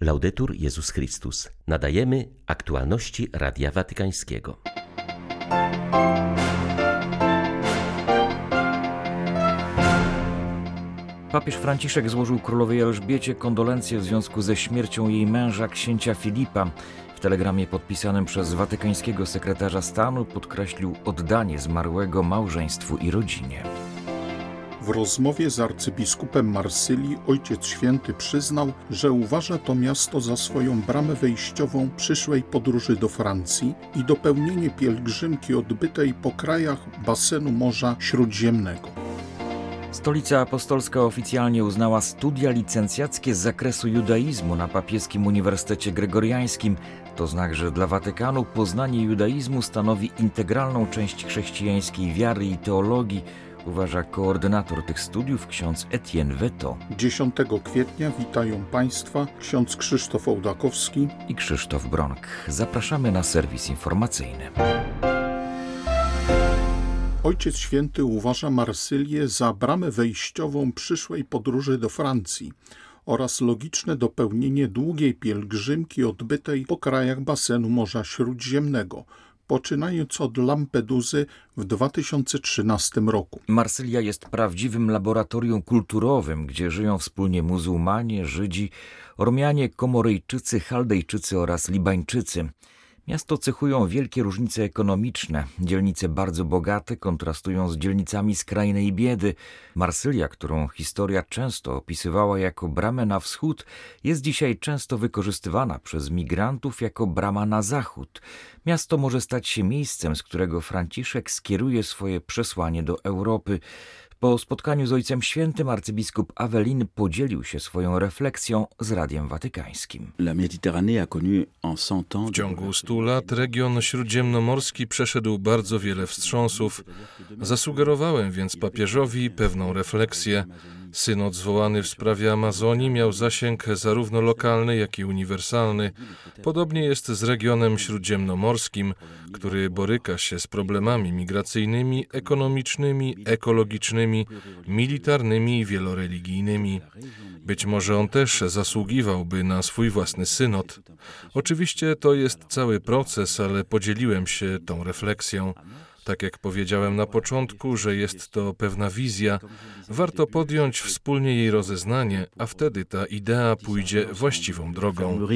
Laudetur Jezus Chrystus. Nadajemy aktualności Radia Watykańskiego. Papież Franciszek złożył królowej Elżbiecie kondolencje w związku ze śmiercią jej męża, księcia Filipa. W telegramie podpisanym przez watykańskiego sekretarza stanu podkreślił oddanie zmarłego małżeństwu i rodzinie. W rozmowie z arcybiskupem Marsylii Ojciec Święty przyznał, że uważa to miasto za swoją bramę wejściową przyszłej podróży do Francji i dopełnienie pielgrzymki odbytej po krajach basenu Morza Śródziemnego. Stolica Apostolska oficjalnie uznała studia licencjackie z zakresu judaizmu na papieskim Uniwersytecie Gregoriańskim. To znak, że dla Watykanu poznanie judaizmu stanowi integralną część chrześcijańskiej wiary i teologii, uważa koordynator tych studiów ksiądz Etienne Veto. 10 kwietnia witają Państwa ksiądz Krzysztof Ołdakowski i Krzysztof Bronk. Zapraszamy na serwis informacyjny. Ojciec Święty uważa Marsylię za bramę wejściową przyszłej podróży do Francji oraz logiczne dopełnienie długiej pielgrzymki odbytej po krajach basenu Morza Śródziemnego, poczynając od Lampeduzy w 2013 roku. Marsylia jest prawdziwym laboratorium kulturowym, gdzie żyją wspólnie muzułmanie, Żydzi, Ormianie, Komoryjczycy, Chaldejczycy oraz Libańczycy. Miasto cechują wielkie różnice ekonomiczne. Dzielnice bardzo bogate kontrastują z dzielnicami skrajnej biedy. Marsylia, którą historia często opisywała jako bramę na wschód, jest dzisiaj często wykorzystywana przez migrantów jako brama na zachód. Miasto może stać się miejscem, z którego Franciszek skieruje swoje przesłanie do Europy. Po spotkaniu z Ojcem Świętym arcybiskup Awelin podzielił się swoją refleksją z Radiem Watykańskim. W ciągu stu lat region śródziemnomorski przeszedł bardzo wiele wstrząsów. Zasugerowałem więc papieżowi pewną refleksję. Synod zwołany w sprawie Amazonii miał zasięg zarówno lokalny, jak i uniwersalny. Podobnie jest z regionem śródziemnomorskim, który boryka się z problemami migracyjnymi, ekonomicznymi, ekologicznymi, militarnymi i wieloreligijnymi. Być może on też zasługiwałby na swój własny synod. Oczywiście to jest cały proces, ale podzieliłem się tą refleksją. Tak jak powiedziałem na początku, że jest to pewna wizja, warto podjąć wspólnie jej rozeznanie, a wtedy ta idea pójdzie właściwą drogą.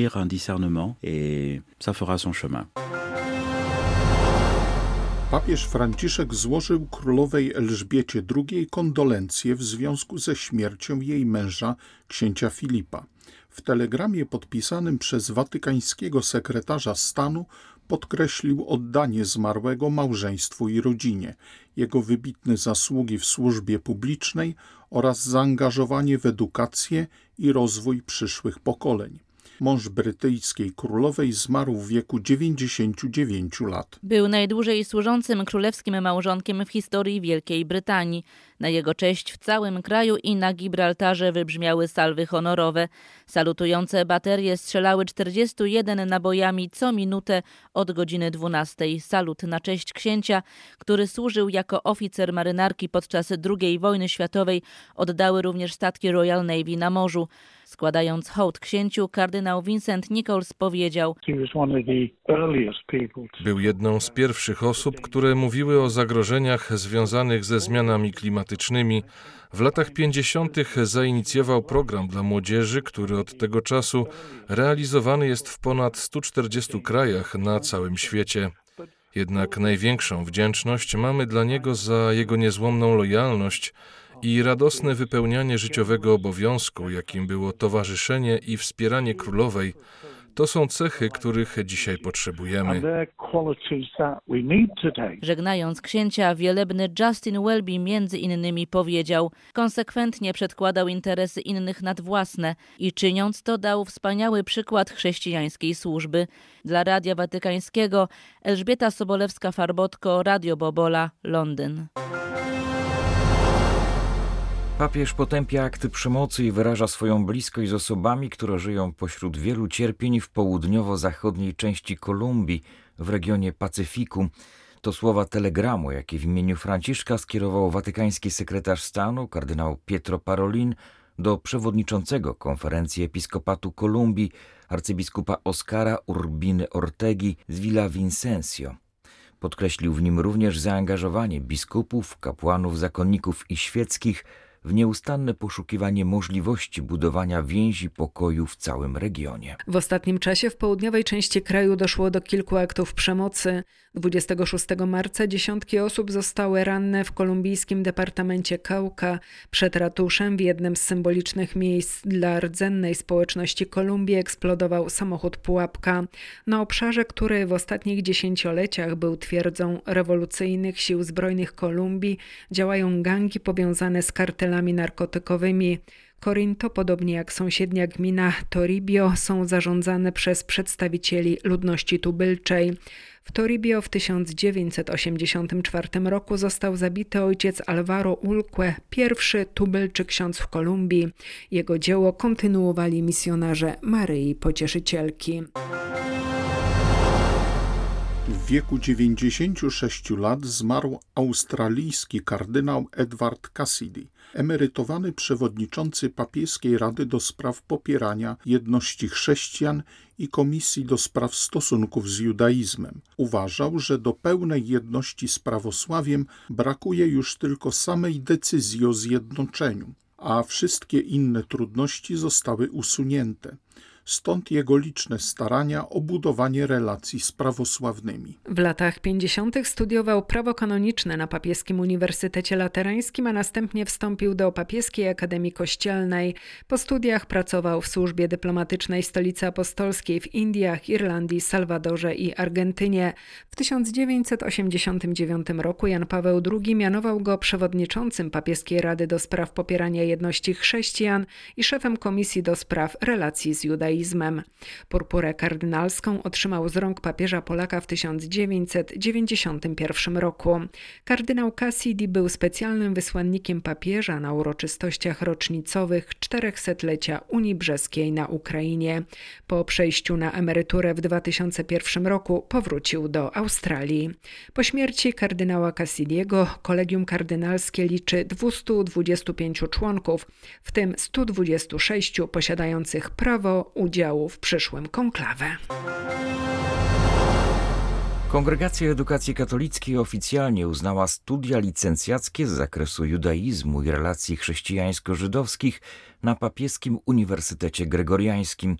Papież Franciszek złożył królowej Elżbiecie II kondolencje w związku ze śmiercią jej męża, księcia Filipa. W telegramie podpisanym przez watykańskiego sekretarza stanu podkreślił oddanie zmarłego małżeństwu i rodzinie, jego wybitne zasługi w służbie publicznej oraz zaangażowanie w edukację i rozwój przyszłych pokoleń mąż brytyjskiej królowej, zmarł w wieku 99 lat. Był najdłużej służącym królewskim małżonkiem w historii Wielkiej Brytanii. Na jego cześć w całym kraju i na Gibraltarze wybrzmiały salwy honorowe. Salutujące baterie strzelały 41 nabojami co minutę od godziny 12. Salut na cześć księcia, który służył jako oficer marynarki podczas II wojny światowej, oddały również statki Royal Navy na morzu. Składając hołd księciu, kardynał Vincent Nichols powiedział: Był jedną z pierwszych osób, które mówiły o zagrożeniach związanych ze zmianami klimatycznymi. W latach 50. zainicjował program dla młodzieży, który od tego czasu realizowany jest w ponad 140 krajach na całym świecie. Jednak największą wdzięczność mamy dla niego za jego niezłomną lojalność i radosne wypełnianie życiowego obowiązku, jakim było towarzyszenie i wspieranie królowej, to są cechy, których dzisiaj potrzebujemy. Żegnając księcia, wielebny Justin Welby między innymi powiedział: Konsekwentnie przedkładał interesy innych nad własne i czyniąc to dał wspaniały przykład chrześcijańskiej służby. Dla Radia Watykańskiego Elżbieta Sobolewska-Farbotko, Radio Bobola, Londyn. Papież potępia akty przemocy i wyraża swoją bliskość z osobami, które żyją pośród wielu cierpień w południowo-zachodniej części Kolumbii, w regionie Pacyfiku. To słowa telegramu, jakie w imieniu Franciszka skierował watykański sekretarz stanu, kardynał Pietro Parolin, do przewodniczącego konferencji Episkopatu Kolumbii arcybiskupa Oscara Urbiny Ortegi z Villa Vicencio. Podkreślił w nim również zaangażowanie biskupów, kapłanów, zakonników i świeckich w nieustanne poszukiwanie możliwości budowania więzi pokoju w całym regionie. W ostatnim czasie w południowej części kraju doszło do kilku aktów przemocy. 26 marca dziesiątki osób zostały ranne w kolumbijskim departamencie Cauca. Przed ratuszem w jednym z symbolicznych miejsc dla rdzennej społeczności Kolumbii eksplodował samochód pułapka. Na obszarze, który w ostatnich dziesięcioleciach był twierdzą rewolucyjnych sił zbrojnych Kolumbii, działają gangi powiązane z kartelami narkotykowymi. Corinto, podobnie jak sąsiednia gmina Toribio, są zarządzane przez przedstawicieli ludności tubylczej. W Toribio w 1984 roku został zabity ojciec Alvaro Ulque, pierwszy tubylczy ksiądz w Kolumbii. Jego dzieło kontynuowali misjonarze Maryi Pocieszycielki. W wieku 96 lat zmarł australijski kardynał Edward Cassidy, emerytowany przewodniczący papieskiej Rady do spraw popierania jedności chrześcijan i Komisji do spraw stosunków z judaizmem. Uważał, że do pełnej jedności z prawosławiem brakuje już tylko samej decyzji o zjednoczeniu, a wszystkie inne trudności zostały usunięte stąd jego liczne starania o budowanie relacji z prawosławnymi. W latach 50. studiował prawo kanoniczne na Papieskim Uniwersytecie Laterańskim, a następnie wstąpił do Papieskiej Akademii Kościelnej. Po studiach pracował w służbie dyplomatycznej Stolicy Apostolskiej w Indiach, Irlandii, Salwadorze i Argentynie. W 1989 roku Jan Paweł II mianował go przewodniczącym Papieskiej Rady do spraw popierania jedności chrześcijan i szefem Komisji do spraw relacji z judaizmem judaizmem. Purpurę kardynalską otrzymał z rąk papieża Polaka w 1991 roku. Kardynał Cassidy był specjalnym wysłannikiem papieża na uroczystościach rocznicowych 400-lecia Unii Brzeskiej na Ukrainie. Po przejściu na emeryturę w 2001 roku powrócił do Australii. Po śmierci kardynała Cassidiego kolegium kardynalskie liczy 225 członków, w tym 126 posiadających prawo udziału w przyszłym konklawe. Kongregacja Edukacji Katolickiej oficjalnie uznała studia licencjackie z zakresu judaizmu i relacji chrześcijańsko-żydowskich na Papieskim Uniwersytecie Gregoriańskim.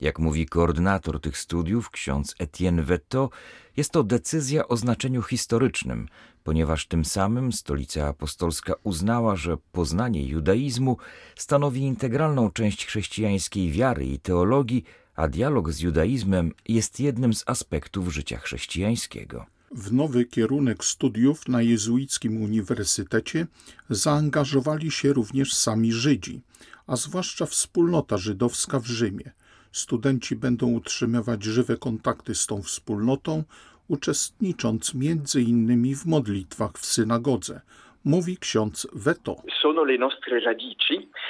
Jak mówi koordynator tych studiów, ksiądz Etienne Vetto, jest to decyzja o znaczeniu historycznym, ponieważ tym samym Stolica Apostolska uznała, że poznanie judaizmu stanowi integralną część chrześcijańskiej wiary i teologii, a dialog z judaizmem jest jednym z aspektów życia chrześcijańskiego. W nowy kierunek studiów na jezuickim uniwersytecie zaangażowali się również sami Żydzi, a zwłaszcza wspólnota żydowska w Rzymie. Studenci będą utrzymywać żywe kontakty z tą wspólnotą, uczestnicząc między innymi w modlitwach w synagodze, mówi ksiądz Veto.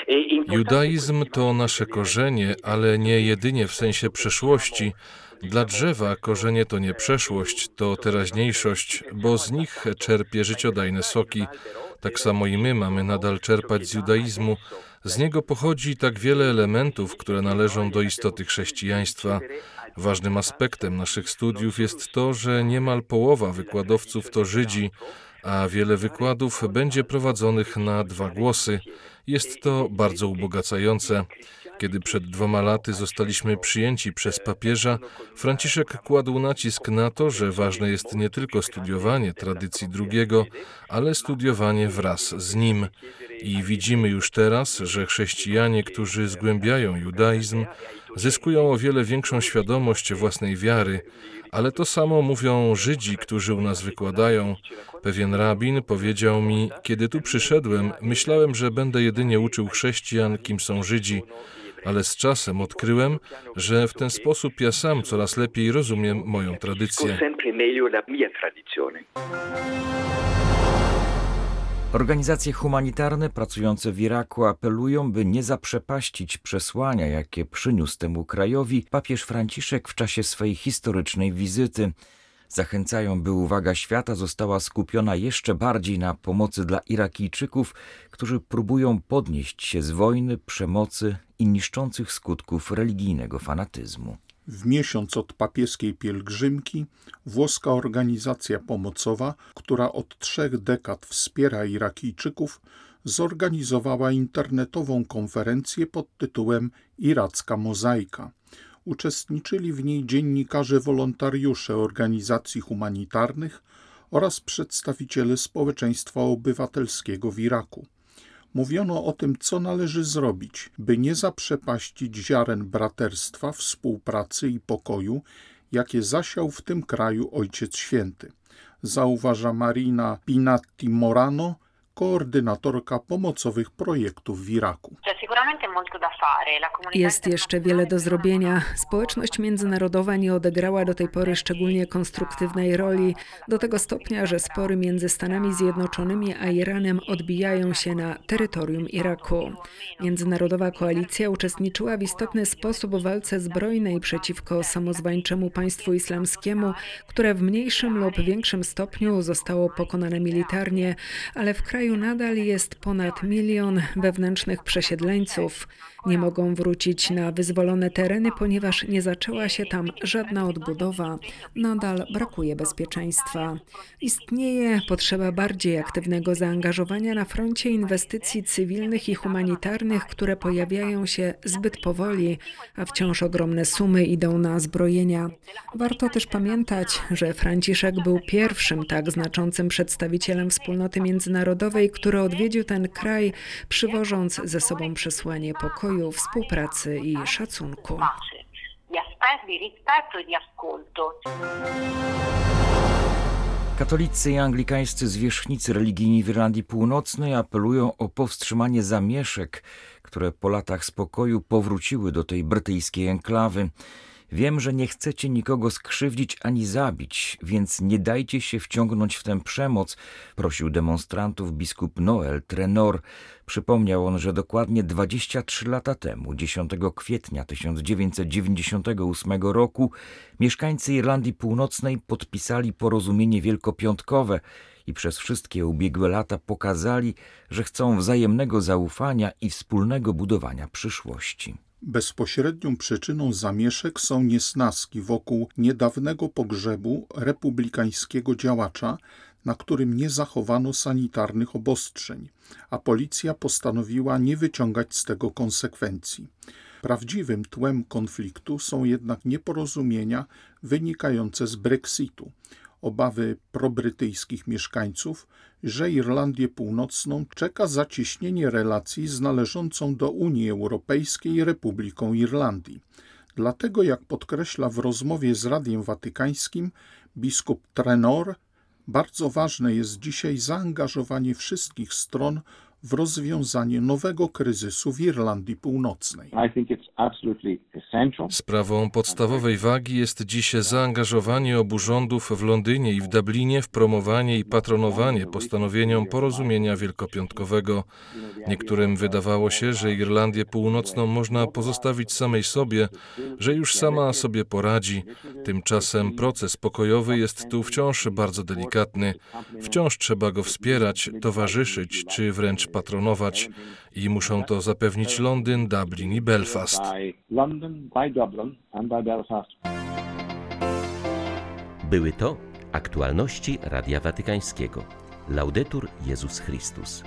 E Judaizm to nasze korzenie, ale nie jedynie w sensie przeszłości. Dla drzewa korzenie to nie przeszłość, to teraźniejszość, bo z nich czerpie życiodajne soki. Tak samo i my mamy nadal czerpać z judaizmu. Z niego pochodzi tak wiele elementów, które należą do istoty chrześcijaństwa. Ważnym aspektem naszych studiów jest to, że niemal połowa wykładowców to Żydzi, a wiele wykładów będzie prowadzonych na dwa głosy. Jest to bardzo ubogacające. Kiedy przed dwoma laty zostaliśmy przyjęci przez papieża, Franciszek kładł nacisk na to, że ważne jest nie tylko studiowanie tradycji drugiego, ale studiowanie wraz z nim. I widzimy już teraz, że chrześcijanie, którzy zgłębiają judaizm, zyskują o wiele większą świadomość własnej wiary, ale to samo mówią Żydzi, którzy u nas wykładają. Pewien rabin powiedział mi, kiedy tu przyszedłem, myślałem, że będę jedynie uczył chrześcijan, kim są Żydzi, ale z czasem odkryłem, że w ten sposób ja sam coraz lepiej rozumiem moją tradycję. Organizacje humanitarne pracujące w Iraku apelują, by nie zaprzepaścić przesłania, jakie przyniósł temu krajowi papież Franciszek w czasie swej historycznej wizyty. Zachęcają, by uwaga świata została skupiona jeszcze bardziej na pomocy dla Irakijczyków, którzy próbują podnieść się z wojny, przemocy i niszczących skutków religijnego fanatyzmu. W miesiąc od papieskiej pielgrzymki włoska organizacja pomocowa, która od trzech dekad wspiera Irakijczyków, zorganizowała internetową konferencję pod tytułem Iracka Mozaika. Uczestniczyli w niej dziennikarze wolontariusze organizacji humanitarnych oraz przedstawiciele społeczeństwa obywatelskiego w Iraku. Mówiono o tym, co należy zrobić, by nie zaprzepaścić ziaren braterstwa, współpracy i pokoju, jakie zasiał w tym kraju Ojciec Święty. Zauważa Marina Pinatti Morano, koordynatorka pomocowych projektów w Iraku. Jest jeszcze wiele do zrobienia. Społeczność międzynarodowa nie odegrała do tej pory szczególnie konstruktywnej roli, do tego stopnia, że spory między Stanami Zjednoczonymi a Iranem odbijają się na terytorium Iraku. Międzynarodowa koalicja uczestniczyła w istotny sposób w walce zbrojnej przeciwko samozwańczemu państwu islamskiemu, które w mniejszym lub większym stopniu zostało pokonane militarnie, ale w kraju nadal jest ponad milion wewnętrznych przesiedleńców. Nie mogą wrócić na wyzwolone tereny, ponieważ nie zaczęła się tam żadna odbudowa. Nadal brakuje bezpieczeństwa. Istnieje potrzeba bardziej aktywnego zaangażowania na froncie inwestycji cywilnych i humanitarnych, które pojawiają się zbyt powoli, a wciąż ogromne sumy idą na zbrojenia. Warto też pamiętać, że Franciszek był pierwszym tak znaczącym przedstawicielem wspólnoty międzynarodowej, który odwiedził ten kraj, przywożąc ze sobą przesłanie pokoju, współpracy i szacunku. Katolicy i anglikańscy zwierzchnicy religijni w Irlandii Północnej apelują o powstrzymanie zamieszek, które po latach spokoju powróciły do tej brytyjskiej enklawy. Wiem, że nie chcecie nikogo skrzywdzić ani zabić, więc nie dajcie się wciągnąć w tę przemoc, prosił demonstrantów biskup Noel Trenor. Przypomniał on, że dokładnie 23 lata temu, 10 kwietnia 1998 roku, mieszkańcy Irlandii Północnej podpisali porozumienie wielkopiątkowe i przez wszystkie ubiegłe lata pokazali, że chcą wzajemnego zaufania i wspólnego budowania przyszłości. Bezpośrednią przyczyną zamieszek są niesnaski wokół niedawnego pogrzebu republikańskiego działacza, na którym nie zachowano sanitarnych obostrzeń, a policja postanowiła nie wyciągać z tego konsekwencji. Prawdziwym tłem konfliktu są jednak nieporozumienia wynikające z Brexitu obawy probrytyjskich mieszkańców, że Irlandię Północną czeka zacieśnienie relacji z należącą do Unii Europejskiej Republiką Irlandii. Dlatego, jak podkreśla w rozmowie z Radiem Watykańskim biskup Trenor, bardzo ważne jest dzisiaj zaangażowanie wszystkich stron w rozwiązanie nowego kryzysu w Irlandii Północnej. Sprawą podstawowej wagi jest dziś zaangażowanie obu rządów w Londynie i w Dublinie w promowanie i patronowanie postanowieniom porozumienia wielkopiątkowego. Niektórym wydawało się, że Irlandię Północną można pozostawić samej sobie, że już sama sobie poradzi. Tymczasem proces pokojowy jest tu wciąż bardzo delikatny. Wciąż trzeba go wspierać, towarzyszyć czy wręcz patronować i muszą to zapewnić Londyn, Dublin i Belfast. Były to aktualności Radia Watykańskiego. Laudetur Jezus Chrystus.